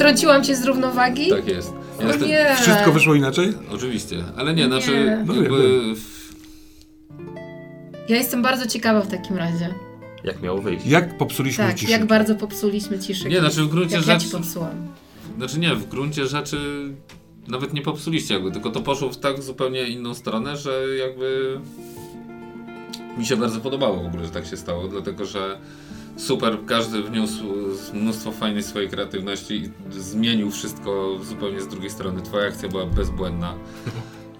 Wytrąciłam cię z równowagi? Tak jest. Ja jestem... nie. Wszystko wyszło inaczej? Oczywiście, ale nie, znaczy nie. No, jakby... Ja jestem bardzo ciekawa w takim razie. Jak miało wyjść? Jak popsuliśmy tak, ciszę? jak bardzo popsuliśmy ciszę. Nie, znaczy w gruncie jak rzeczy... Ja ci popsułam. Znaczy nie, w gruncie rzeczy nawet nie popsuliście jakby, tylko to poszło w tak zupełnie inną stronę, że jakby mi się bardzo podobało w ogóle, że tak się stało, dlatego że super, każdy wniósł mnóstwo fajnej swojej kreatywności i zmienił wszystko zupełnie z drugiej strony. Twoja akcja była bezbłędna.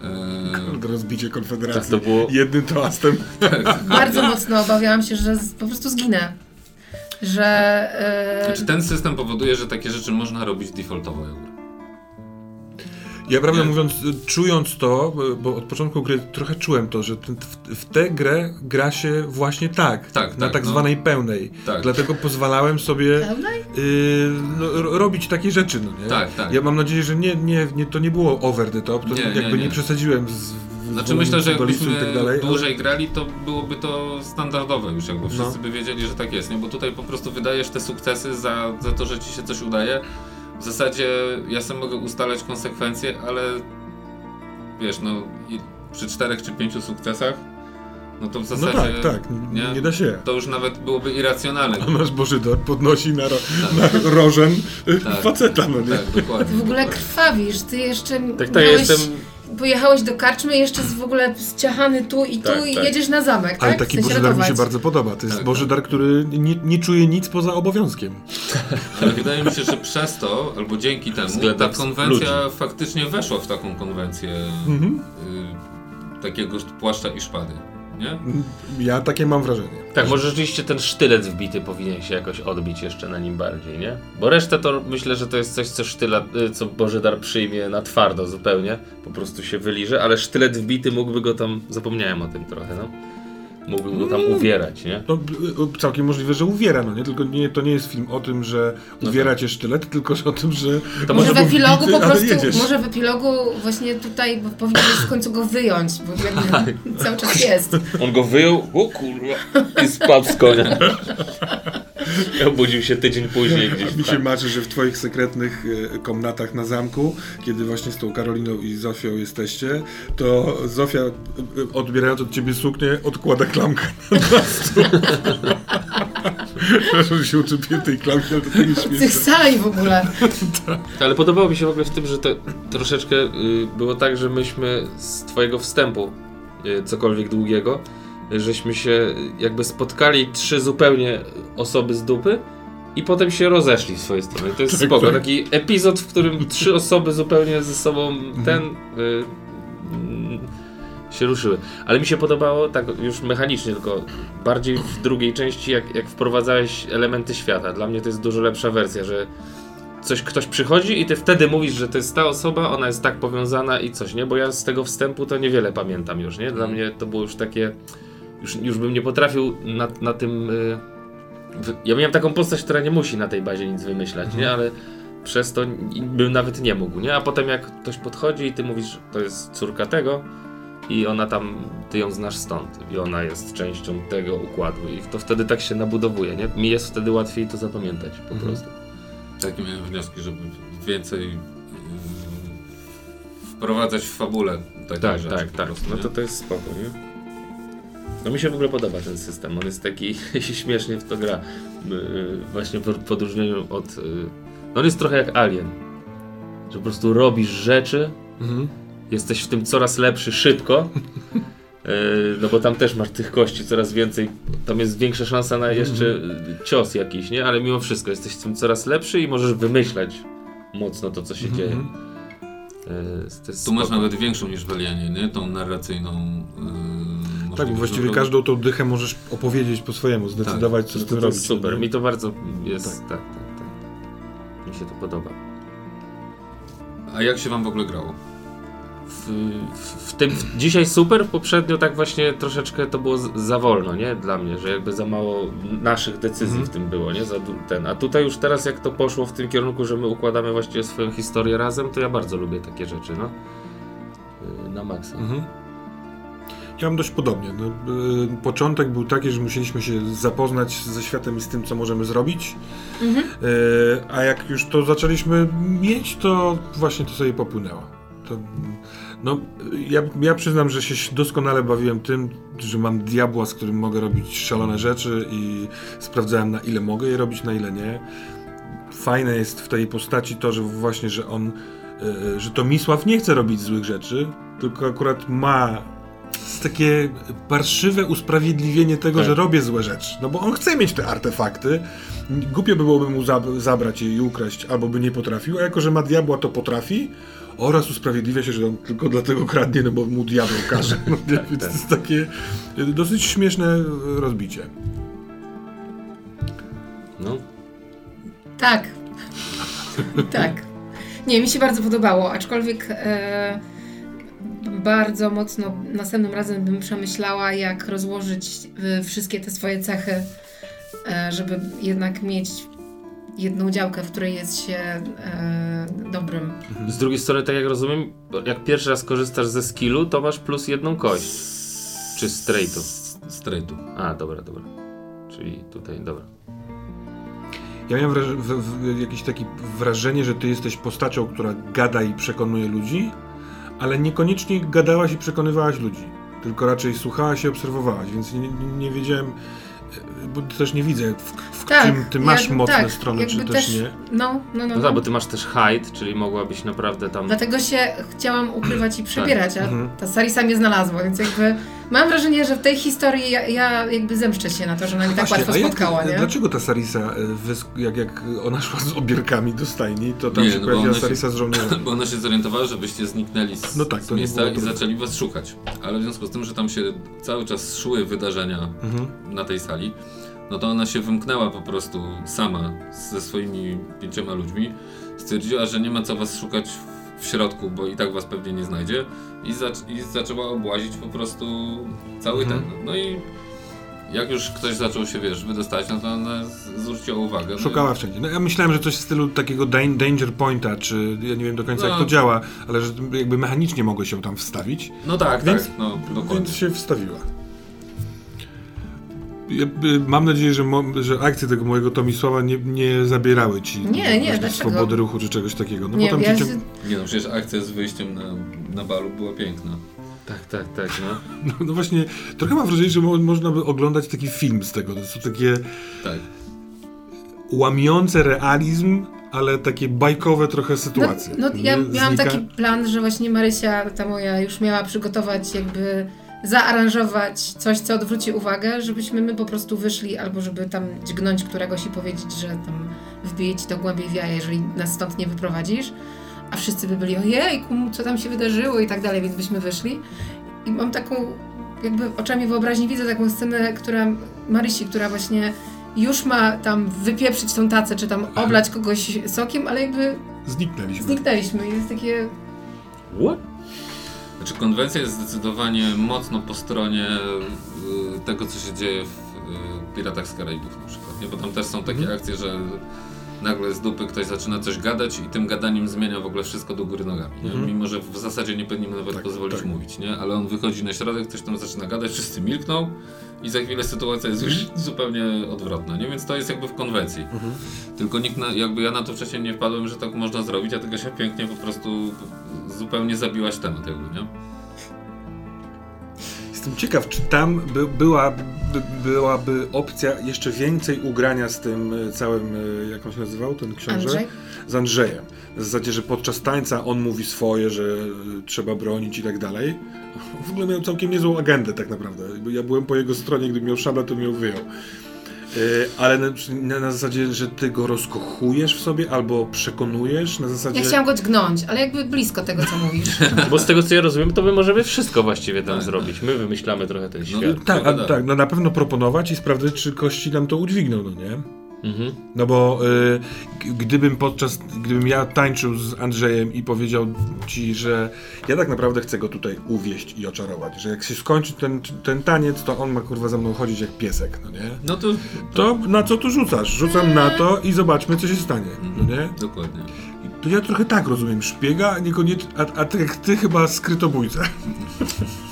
Rozbicie Konfederacji tak to było... jednym toastem. Tak. Bardzo mocno obawiałam się, że po prostu zginę. Że. Yy... Znaczy ten system powoduje, że takie rzeczy można robić defaultowo. Ja prawdę mówiąc, czując to, bo od początku gry trochę czułem to, że ten, w, w tę grę gra się właśnie tak, tak na tak, tak no. zwanej pełnej. Tak. Dlatego pozwalałem sobie y, no, robić takie rzeczy. No, nie? Tak, tak. Ja mam nadzieję, że nie, nie, nie, to nie było over the top, to nie, jakby nie, nie. nie przesadziłem z znaczy myślę, że jakbyśmy tak dalej, dłużej ale... grali, to byłoby to standardowe już, jakby wszyscy no. by wiedzieli, że tak jest, nie? Bo tutaj po prostu wydajesz te sukcesy za, za to, że ci się coś udaje. W zasadzie ja sam mogę ustalać konsekwencje, ale wiesz, no przy czterech czy pięciu sukcesach, no to w no zasadzie... No tak, tak, nie, nie da się. To już nawet byłoby irracjonalne. A nasz Bożydar podnosi na, ro, tak. na rożen tak. faceta, no nie? Tak, dokładnie. Ty w ogóle krwawisz, ty jeszcze Tak, to miałeś... jestem pojechałeś do karczmy, jeszcze w ogóle zciachany tu i tu tak, i tak. jedziesz na zamek, Ale tak? taki Bożydar mi się bardzo podoba. To jest tak, Bożydar, który nie, nie, czuje nic poza obowiązkiem. Ale wydaje mi się, że przez to, albo dzięki temu, ta konwencja ludzi. faktycznie weszła w taką konwencję mhm. y, takiego płaszcza i szpady nie? Ja takie mam wrażenie. Tak, może rzeczywiście ten sztylet wbity powinien się jakoś odbić jeszcze na nim bardziej, nie? Bo resztę to myślę, że to jest coś, co sztylet, y, co Bożydar przyjmie na twardo zupełnie, po prostu się wyliże, ale sztylet wbity mógłby go tam, zapomniałem o tym trochę, no mógłby go tam uwierać, nie? No, całkiem możliwe, że uwiera, no nie? Tylko nie, to nie jest film o tym, że no uwiera tak. cię sztylet, tylko o tym, że... To może w epilogu bity, po prostu, może w epilogu właśnie tutaj powinieneś w końcu go wyjąć, bo jakby tak. cały czas jest. On go wyjął, o kurwa, i spadł z konia. Obudził się tydzień później gdzieś. Mi się marzy, że w twoich sekretnych e, komnatach na zamku, kiedy właśnie z tą Karoliną i Zofią jesteście, to Zofia odbierając od ciebie suknię odkłada klamkę na stół. Że się uczepię tej klamki, ale to nie śmieszne. Tych sali w ogóle. tak. Ale podobało mi się w ogóle w tym, że to troszeczkę y, było tak, że myśmy z twojego wstępu y, cokolwiek długiego żeśmy się jakby spotkali trzy zupełnie osoby z dupy i potem się rozeszli z swojej strony. To jest tak, spoko. Tak. Taki epizod, w którym trzy osoby zupełnie ze sobą ten y, y, się ruszyły. Ale mi się podobało, tak już mechanicznie, tylko bardziej w drugiej części, jak, jak wprowadzałeś elementy świata. Dla mnie to jest dużo lepsza wersja, że coś ktoś przychodzi i ty wtedy mówisz, że to jest ta osoba, ona jest tak powiązana i coś, nie? Bo ja z tego wstępu to niewiele pamiętam już, nie? Dla mhm. mnie to było już takie już, już bym nie potrafił na, na tym. Y, ja miałem taką postać, która nie musi na tej bazie nic wymyślać, mhm. nie? Ale przez to bym nawet nie mógł, nie? A potem jak ktoś podchodzi i ty mówisz, to jest córka tego i ona tam, ty ją znasz stąd i ona jest częścią tego układu i to wtedy tak się nabudowuje, nie? Mi jest wtedy łatwiej to zapamiętać po mhm. prostu. Takie miałem wnioski, żeby więcej yy, wprowadzać w fabule takie tak, rzeczy. Tak, tak. No to to jest spoko, nie? No mi się w ogóle podoba ten system. On jest taki śmiesznie w to gra. Y, właśnie w odróżnieniu od. Y, no on jest trochę jak Alien. Że po prostu robisz rzeczy, mhm. Jesteś w tym coraz lepszy szybko. Y, no bo tam też masz tych kości coraz więcej. Tam jest większa szansa na jeszcze mhm. cios jakiś, nie? Ale mimo wszystko jesteś w tym coraz lepszy i możesz wymyślać mocno to, co się mhm. dzieje. tu masz nawet większą niż w Alienie, nie? Tą narracyjną. Tak, właściwie każdą tą dychę możesz opowiedzieć po swojemu, zdecydować tak. co z tym robić. Super, mi to bardzo jest, tak. tak, tak, tak. Mi się to podoba. A jak się wam w ogóle grało? W, w, tym dzisiaj super, poprzednio tak właśnie troszeczkę to było za wolno, nie? Dla mnie, że jakby za mało naszych decyzji mhm. w tym było, nie? Za ten. A tutaj już teraz jak to poszło w tym kierunku, że my układamy właściwie swoją historię razem, to ja bardzo lubię takie rzeczy, no. Y, na maksa. Mhm. Ja mam dość podobnie. No, y, początek był taki, że musieliśmy się zapoznać ze światem i z tym, co możemy zrobić. Mhm. Y, a jak już to zaczęliśmy mieć, to właśnie to sobie popłynęło. To, no, ja, ja przyznam, że się doskonale bawiłem tym, że mam diabła, z którym mogę robić szalone rzeczy i sprawdzałem na ile mogę je robić, na ile nie. Fajne jest w tej postaci to, że właśnie, że on, y, że to Misław nie chce robić złych rzeczy, tylko akurat ma takie parszywe usprawiedliwienie tego, tak. że robię złe rzeczy. No bo on chce mieć te artefakty. Głupio by byłoby mu zabrać je i ukraść, albo by nie potrafił, a jako, że ma diabła, to potrafi. Oraz usprawiedliwia się, że on tylko dlatego kradnie, no bo mu diabeł każe. No, tak, Więc tak. to jest takie dosyć śmieszne rozbicie. No. Tak. tak. Nie, mi się bardzo podobało, aczkolwiek e, bardzo mocno następnym razem bym przemyślała, jak rozłożyć y, wszystkie te swoje cechy, e, żeby jednak mieć jedną działkę, w której jest się e, dobrym. Z drugiej strony, tak jak rozumiem, jak pierwszy raz korzystasz ze skillu, to masz plus jedną kość. Czy straightu? Straightu. A, dobra, dobra. Czyli tutaj, dobra. Ja miałem wraż- w, w, jakieś takie wrażenie, że ty jesteś postacią, która gada i przekonuje ludzi, ale niekoniecznie gadałaś i przekonywałaś ludzi, tylko raczej słuchałaś i obserwowałaś, więc nie, nie wiedziałem, bo też nie widzę, w, w tak, czym ty masz jakby, mocne tak, strony, czy też, też, nie. No, no, no. No, no tak, bo ty masz też hide, czyli mogłabyś naprawdę tam... Dlatego się chciałam ukrywać i przebierać, tak. a mhm. ta Sarisa mnie znalazła, więc jakby mam wrażenie, że w tej historii ja, ja jakby zemszczę się na to, że ona mi tak łatwo spotkała, nie? Dlaczego ta Sarisa, e, jak, jak ona szła z obierkami do stajni, to tam nie, się no pojawiła Sarisa się, z żołnierzem? Bo ona się zorientowała, żebyście zniknęli z, no tak, z miejsca i zaczęli was szukać. Ale w związku z tym, że tam się cały czas szły wydarzenia mhm. na tej sali, no to ona się wymknęła po prostu sama ze swoimi pięcioma ludźmi. Stwierdziła, że nie ma co was szukać w środku, bo i tak was pewnie nie znajdzie. I, zac i zaczęła obłazić po prostu cały mhm. ten. No i jak już ktoś zaczął się, wiesz, wydostać, no to ona zwróciła uwagę. No Szukała wszędzie. No ja myślałem, że coś w stylu takiego danger pointa, czy ja nie wiem do końca no. jak to działa, ale że jakby mechanicznie mogło się tam wstawić. No tak, więc, tak, no dokładnie. Więc się wstawiła. Y, mam nadzieję, że, że akcje tego mojego Tomisława nie, nie zabierały ci nie, nie, swobody ruchu czy czegoś takiego. No, nie, bo ja się... nie no, przecież akcja z wyjściem na, na balu była piękna. Tak, tak, tak, no. no. no. właśnie, trochę mam wrażenie, że mo można by oglądać taki film z tego. To są takie tak. łamiące realizm, ale takie bajkowe trochę sytuacje. No, no ja miałam taki plan, że właśnie Marysia, ta moja, już miała przygotować jakby zaaranżować coś, co odwróci uwagę, żebyśmy my po prostu wyszli, albo żeby tam dźgnąć któregoś i powiedzieć, że tam wbije ci to głębiej w jaje, jeżeli nas stąd nie wyprowadzisz. A wszyscy by byli, ojej, co tam się wydarzyło i tak dalej, więc byśmy wyszli. I mam taką, jakby oczami wyobraźni widzę taką scenę, która, Marysi, która właśnie już ma tam wypieprzyć tą tacę, czy tam oblać kogoś sokiem, ale jakby... Zniknęliśmy. Zniknęliśmy. Jest takie... What? Znaczy konwencja jest zdecydowanie mocno po stronie y, tego, co się dzieje w y, Piratach z Karaibów na przykład, nie? Bo tam też są takie mhm. akcje, że nagle z dupy ktoś zaczyna coś gadać i tym gadaniem zmienia w ogóle wszystko do góry nogami, mhm. Mimo, że w zasadzie nie powinni mu nawet tak, pozwolić tak. mówić, nie? Ale on wychodzi na środek, ktoś tam zaczyna gadać, wszyscy milkną i za chwilę sytuacja jest już zupełnie odwrotna, nie? Więc to jest jakby w konwencji. Mhm. Tylko nikt, na, jakby ja na to wcześniej nie wpadłem, że tak można zrobić, a tego się pięknie po prostu zupełnie zabiłaś temat jakby, nie? Jestem ciekaw, czy tam by, była, by, byłaby opcja jeszcze więcej ugrania z tym e, całym, e, jak on się nazywał, ten książę? Andrzej? Z Andrzejem. W zasadzie, że podczas tańca on mówi swoje, że e, trzeba bronić i tak dalej. W ogóle miał całkiem niezłą agendę tak naprawdę. Ja byłem po jego stronie, gdy miał szablę, to mi ją wyjął. Y, ale na, na, zasadzie, że ty go rozkochujesz w sobie albo przekonujesz na zasadzie... Ja chciałam go dźgnąć, ale jakby blisko tego, co mówisz. Bo z tego, co ja rozumiem, to my możemy wszystko właściwie tam tak, zrobić. My wymyślamy trochę ten no, świat. No, tak, a, tak, no na pewno proponować i sprawdzać, czy kości nam to udźwigną, no nie? Mhm. No bo y, gdybym podczas, gdybym ja tańczył z Andrzejem i powiedział ci, że ja tak naprawdę chcę go tutaj uwieść i oczarować, że jak się skończy ten, ten taniec, to on ma kurwa za mną chodzić jak piesek, no nie? No to... To na co tu rzucasz? Rzucam na to i zobaczmy, co się stanie, no nie? Dokładnie. to ja trochę tak rozumiem szpiega, a niekoniecznie, a, a ty, ty chyba skrytobójca.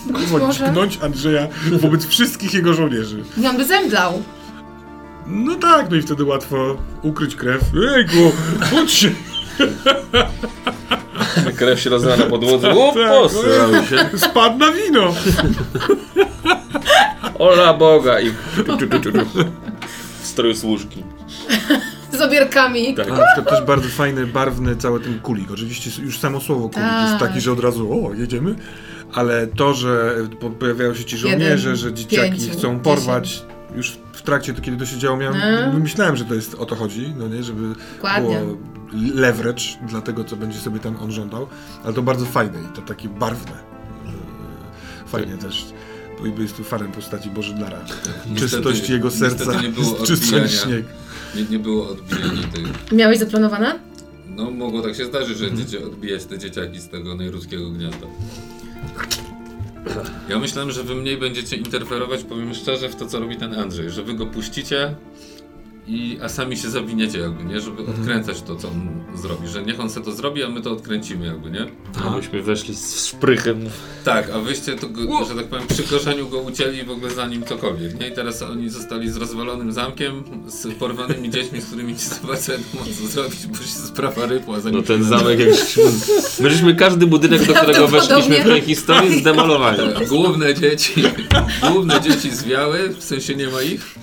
Kurwa, dźgnąć Andrzeja wobec wszystkich jego żołnierzy. Nie, on by zemdlał. No tak, no i wtedy łatwo ukryć krew. Ejku, budź się! Krew się rozlała na podłodze. O, Tak, posrał się. Spadł na wino! Ola Boga i w stroju służki. Z obierkami. Tak. Na przykład też bardzo fajny, barwny cały ten kulik. Oczywiście już samo słowo kulik Tak. jest taki, że od razu o, jedziemy. Ale to, że po- pojawiają się ci żołnierze, Jeden, że dzieciaki pięciu, chcą porwać, już w trakcie, to kiedy to się działo, miałem, No. myślałem, że to jest o to chodzi, no nie, żeby Dokładnie. było leverage dla tego, co będzie sobie tam on żądał, ale to bardzo fajne i to takie barwne. Yy, Fajnie też. Bo jest tu fanem postaci Bożydara. Czystość jego serca, odbijania. śnieg. Nie, nie było odbijania tych. Miałeś zaplanowane? No mogło tak się zdarzyć, że będziecie odbijać te dzieciaki z tego najruskiego gniazda. Ja myślałem, że wy mniej będziecie interferować, powiem szczerze, w to, co robi ten Andrzej, że wy go puścicie i a sami się zawiniecie jakby, nie? Żeby Mhm. odkręcać to, co on zrobi, że niech on se to zrobi, a my to odkręcimy jakby, nie? A myśmy weszli z szprychem. Tak, a wyście to, go, że tak powiem, przy korzeniu go ucięli w ogóle za nim cokolwiek, nie? I teraz oni zostali z rozwalonym zamkiem, z porwanymi dziećmi, z którymi nie wiadomo co zrobić, bo się sprawa rypła. zanim No ten zamek jak... My żeśmy każdy budynek, do którego weszliśmy w tej historii zdemolowali. nada. Główne dzieci, główne dzieci zwiały, w sensie nie ma ich.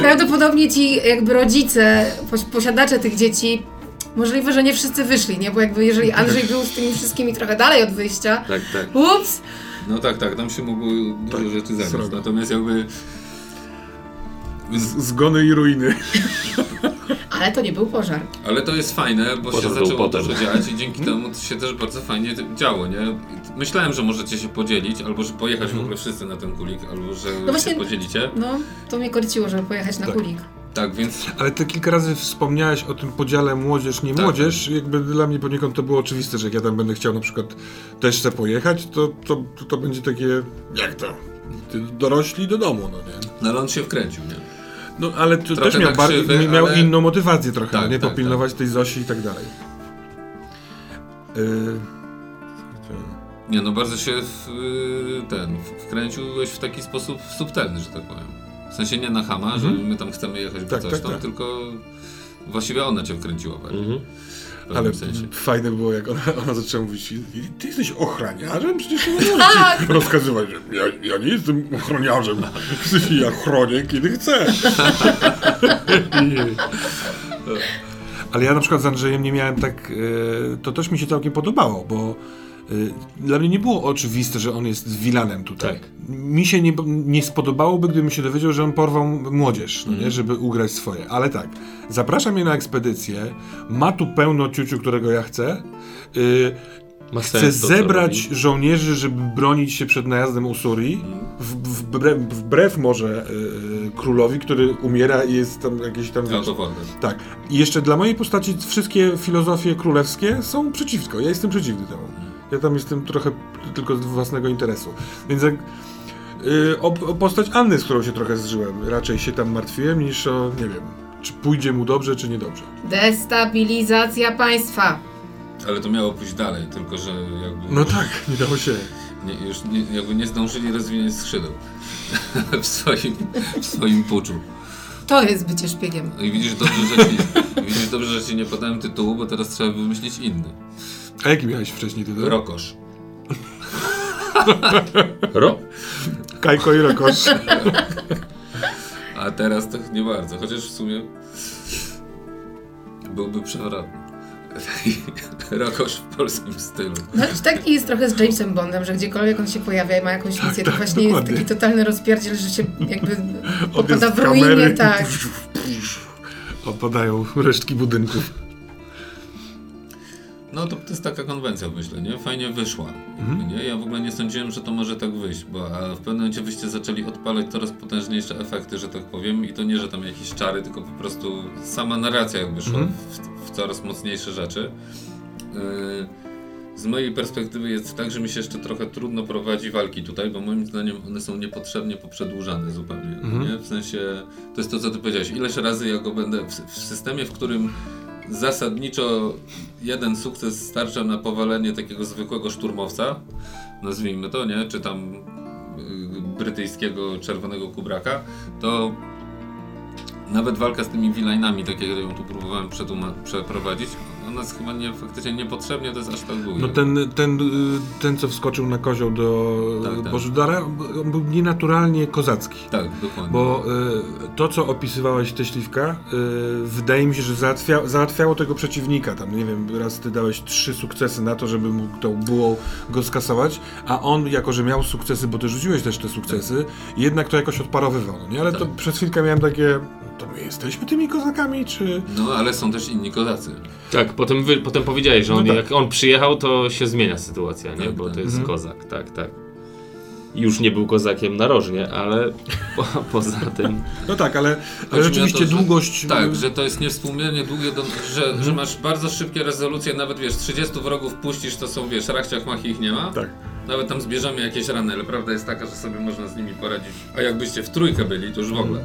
Prawdopodobnie ci jakby rodzice, poś- posiadacze tych dzieci, możliwe, że nie wszyscy wyszli, nie? Bo jakby jeżeli Andrzej był z tymi wszystkimi trochę dalej od wyjścia, Tak, tak. ups, No tak, tak, tam się mogło dużo Tak, rzeczy zagrać. srogo. Natomiast jakby Z- Zgony i ruiny. ale to nie był pożar. Ale to jest fajne, bo Potem się zaczęło potem. dużo dziać i dzięki temu to się też bardzo fajnie działo, nie? Myślałem, że możecie się podzielić, albo że pojechać w ogóle wszyscy na ten kulik, albo że No właśnie- się podzielicie. No, to mnie korciło, żeby pojechać na Tak. kulik. Tak, więc Ale ty kilka razy wspomniałeś o tym podziale młodzież, nie Tak. młodzież. Jakby dla mnie poniekąd to było oczywiste, że jak ja tam będę chciał na przykład też chcę pojechać, to, to, to, to będzie takie, jak to? Ty dorośli do domu, no nie? no ale on się wkręcił, nie? No ale to Trochę też miał, tak krzywy, miał ale- inną motywację trochę, Tak, nie? tak, Popilnować tej Zosi i tak dalej. Yy... Nie, no bardzo się w, y, ten, wkręciłeś w taki sposób subtelny, że tak powiem. W sensie nie na hama, że my tam chcemy jechać, Tak, coś tak, tam, tak. tylko właściwie ona cię wkręciła bardziej. Mhm. Ale sensie. fajne było, jak ona, ona zaczęła mówić, ty jesteś ochroniarzem? Przecież nie możesz Tak. rozkazywać, że ja, ja nie jestem ochroniarzem. Sensie ja chronię, kiedy chcę. Ale ja na przykład z Andrzejem nie miałem tak, e, to też mi się całkiem podobało, bo dla mnie nie było oczywiste, że on jest wilanem tutaj. Tak. Mi się nie, nie spodobałoby, gdybym się dowiedział, że on porwał młodzież, no nie, żeby ugrać swoje. Ale tak, zaprasza mnie na ekspedycję, ma tu pełno ciuciu, którego ja chcę. y, to, co zebrać żołnierzy, żeby bronić się przed najazdem Usurii, w, wbrew, wbrew może y, y, królowi, który umiera i jest tam jakieś tam... Wiesz, to tak. I jeszcze dla mojej postaci wszystkie filozofie królewskie są przeciwko. Ja jestem przeciwny temu. Ja tam jestem trochę tylko z własnego interesu. Więc jak, y, o, o postać Anny, z którą się trochę zżyłem, raczej się tam martwiłem niż o, nie wiem, czy pójdzie mu dobrze, czy niedobrze. Destabilizacja państwa. Ale to miało pójść dalej, tylko że jakby... No tak, nie dało się. Nie, już nie, jakby nie zdążyli rozwinąć skrzydeł w swoim, w swoim puczu. To jest bycie szpiegiem. No i widzisz dobrze, że ci, widzisz dobrze, że ci nie podałem tytułu, bo teraz trzeba wymyślić inny. A jaki miałeś wcześniej tytuł? Rokosz. Ro? Kajko i Rokosz. A teraz to nie bardzo, chociaż w sumie byłby przewrotny. Rokosz w polskim stylu. No, taki jest trochę z Jamesem Bondem, że gdziekolwiek on się pojawia i ma jakąś misję, to tak, właśnie jest dokładnie. taki totalny rozpierdziel, że się jakby popada w ruinie, tak. Opadają resztki budynków. No to, to jest taka konwencja, myślę, nie? Fajnie wyszła. jakby, Nie? Ja w ogóle nie sądziłem, że to może tak wyjść, bo w pewnym momencie wyście zaczęli odpalać coraz potężniejsze efekty, że tak powiem, i to nie, że tam jakieś czary, tylko po prostu sama narracja jakby szła Mhm. w, w coraz mocniejsze rzeczy. Yy, z mojej perspektywy jest tak, że mi się jeszcze trochę trudno prowadzi walki tutaj, bo moim zdaniem one są niepotrzebnie poprzedłużane zupełnie. Mhm. Nie? W sensie, to jest to, co ty powiedziałeś. Ileś razy ja go będę w, w systemie, w którym zasadniczo jeden sukces starcza na powalenie takiego zwykłego szturmowca, nazwijmy to, nie? Czy tam y, brytyjskiego czerwonego kubraka, to nawet walka z tymi villainami, tak jak ją tu próbowałem przeprowadzić, ona jest chyba nie, faktycznie niepotrzebnie, to jest aż tak długie. No ten, ten, y, ten, co wskoczył na kozioł do Tak, tak, tak. Bożydara, on był nienaturalnie kozacki. Tak, dokładnie. Bo y, to, co opisywałeś, te śliwka, y, wydaje mi się, że załatwia, załatwiało tego przeciwnika. Tam, nie wiem, raz ty dałeś trzy sukcesy na to, żeby mógł tą bułą go skasować, a on, jako że miał sukcesy, bo ty rzuciłeś też te sukcesy, jednak to jakoś odparowywał. No nie? Ale to Tak. przez chwilkę miałem takie, to my jesteśmy tymi kozakami, czy... No ale są też inni kozacy. Tak, potem, wy, potem powiedziałeś, że on, No tak. jak on przyjechał, to się zmienia sytuacja, nie? Tak, Bo tak. to jest Mhm. kozak, tak, tak. Już nie był kozakiem narożnie, ale po, poza tym... No tak, ale, ale rzeczywiście to, że- długość... Tak, że to jest niewspółmiernie długie, do, że, że masz bardzo szybkie rezolucje, nawet wiesz, 30 wrogów puścisz, to są wiesz, rachciach mach ich nie ma. Tak. Nawet tam zbierzemy jakieś rany, ale prawda jest taka, że sobie można z nimi poradzić. A jakbyście w trójkę byli, to już w ogóle.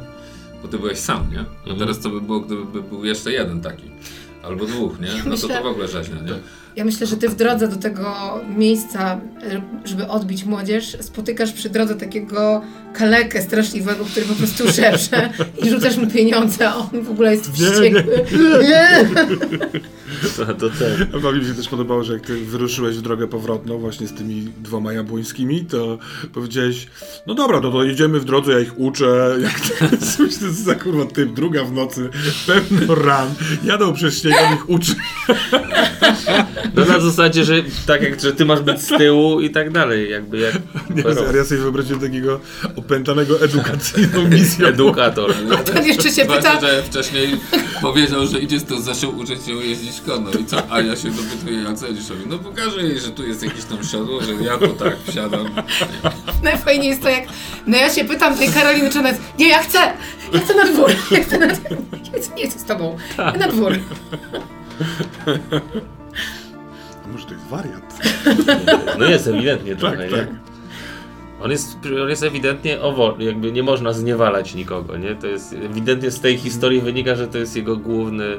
Bo ty byłeś sam, nie? A Mhm. teraz co by było, gdyby by był jeszcze jeden taki? Albo dwóch, nie? No to to w ogóle rzeźnia, nie? Ja myślę, że ty w drodze do tego miejsca, żeby odbić młodzież, spotykasz przy drodze takiego kalekę straszliwego, który po prostu szepcze i rzucasz mu pieniądze, a on w ogóle jest Nie, nie. wściekły. Nie. To, to ten. A mi się też podobało, że jak ty wyruszyłeś w drogę powrotną właśnie z tymi dwoma jabłońskimi, to powiedziałeś, no dobra, to, to jedziemy w drodze, ja ich uczę, jak to jest, to za kurwa typ, druga w nocy, pełno ran, jadą przez śnieg, on ich uczy. No na zasadzie, że tak jak, że ty masz być z tyłu i tak dalej, jakby jak Nie, Perot. ja sobie wyobraziłem takiego opętanego edukacyjną misją. edukator. Ten jeszcze się pyta, że wcześniej powiedział, że idzie to zaczął uczyć się jeździć konno. I co? A ja się dopytuję? Mówi, No pokażę jej, że tu jest jakieś tam siodło, że ja to tak wsiadam. najfajniej jest to jak, no ja się pytam tej Karoliny, czy ona jest, nie, ja chcę, ja chcę na dwór, ja chcę na dwór, ja chcę, nie chcę z tobą, ja na dwór. A może to jest wariat? No jest ewidentnie trochę, tak. nie? On jest, on jest ewidentnie owo, jakby nie można zniewalać nikogo, nie? To jest ewidentnie z tej historii wynika, że to jest jego główny,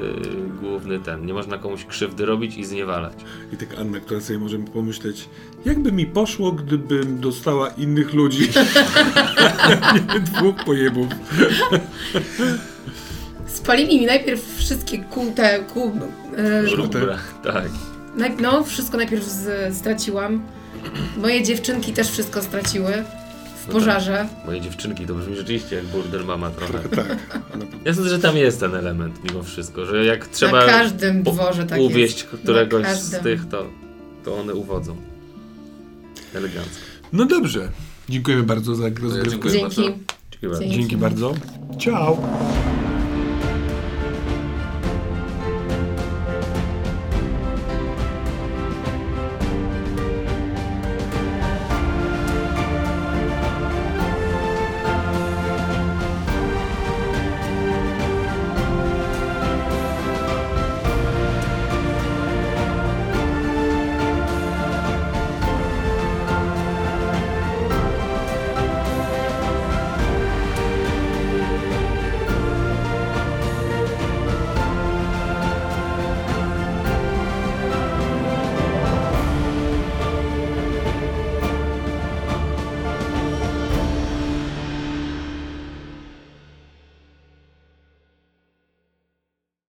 główny ten. Nie można komuś krzywdy robić i zniewalać. I tak Anna, która sobie możemy pomyśleć, jakby mi poszło, gdybym dostała innych ludzi, nie dwóch pojebów. Spalili mi najpierw wszystkie kół, te kół. Dobra, tak. No wszystko najpierw z, straciłam, moje dziewczynki też wszystko straciły w No pożarze. Moje dziewczynki, to brzmi rzeczywiście jak burdel mama trochę. Tak. Ona Ja sądzę, że tam jest ten element mimo wszystko, że jak trzeba na każdym dworze tak uwieść jest. któregoś z tych, to, to one uwodzą. Elegancko. No dobrze. Dziękujemy bardzo za rozgrywkę. dziękuję Dzięki. bardzo. Dziękuję bardzo. Dzięki. Dzięki bardzo. Ciao.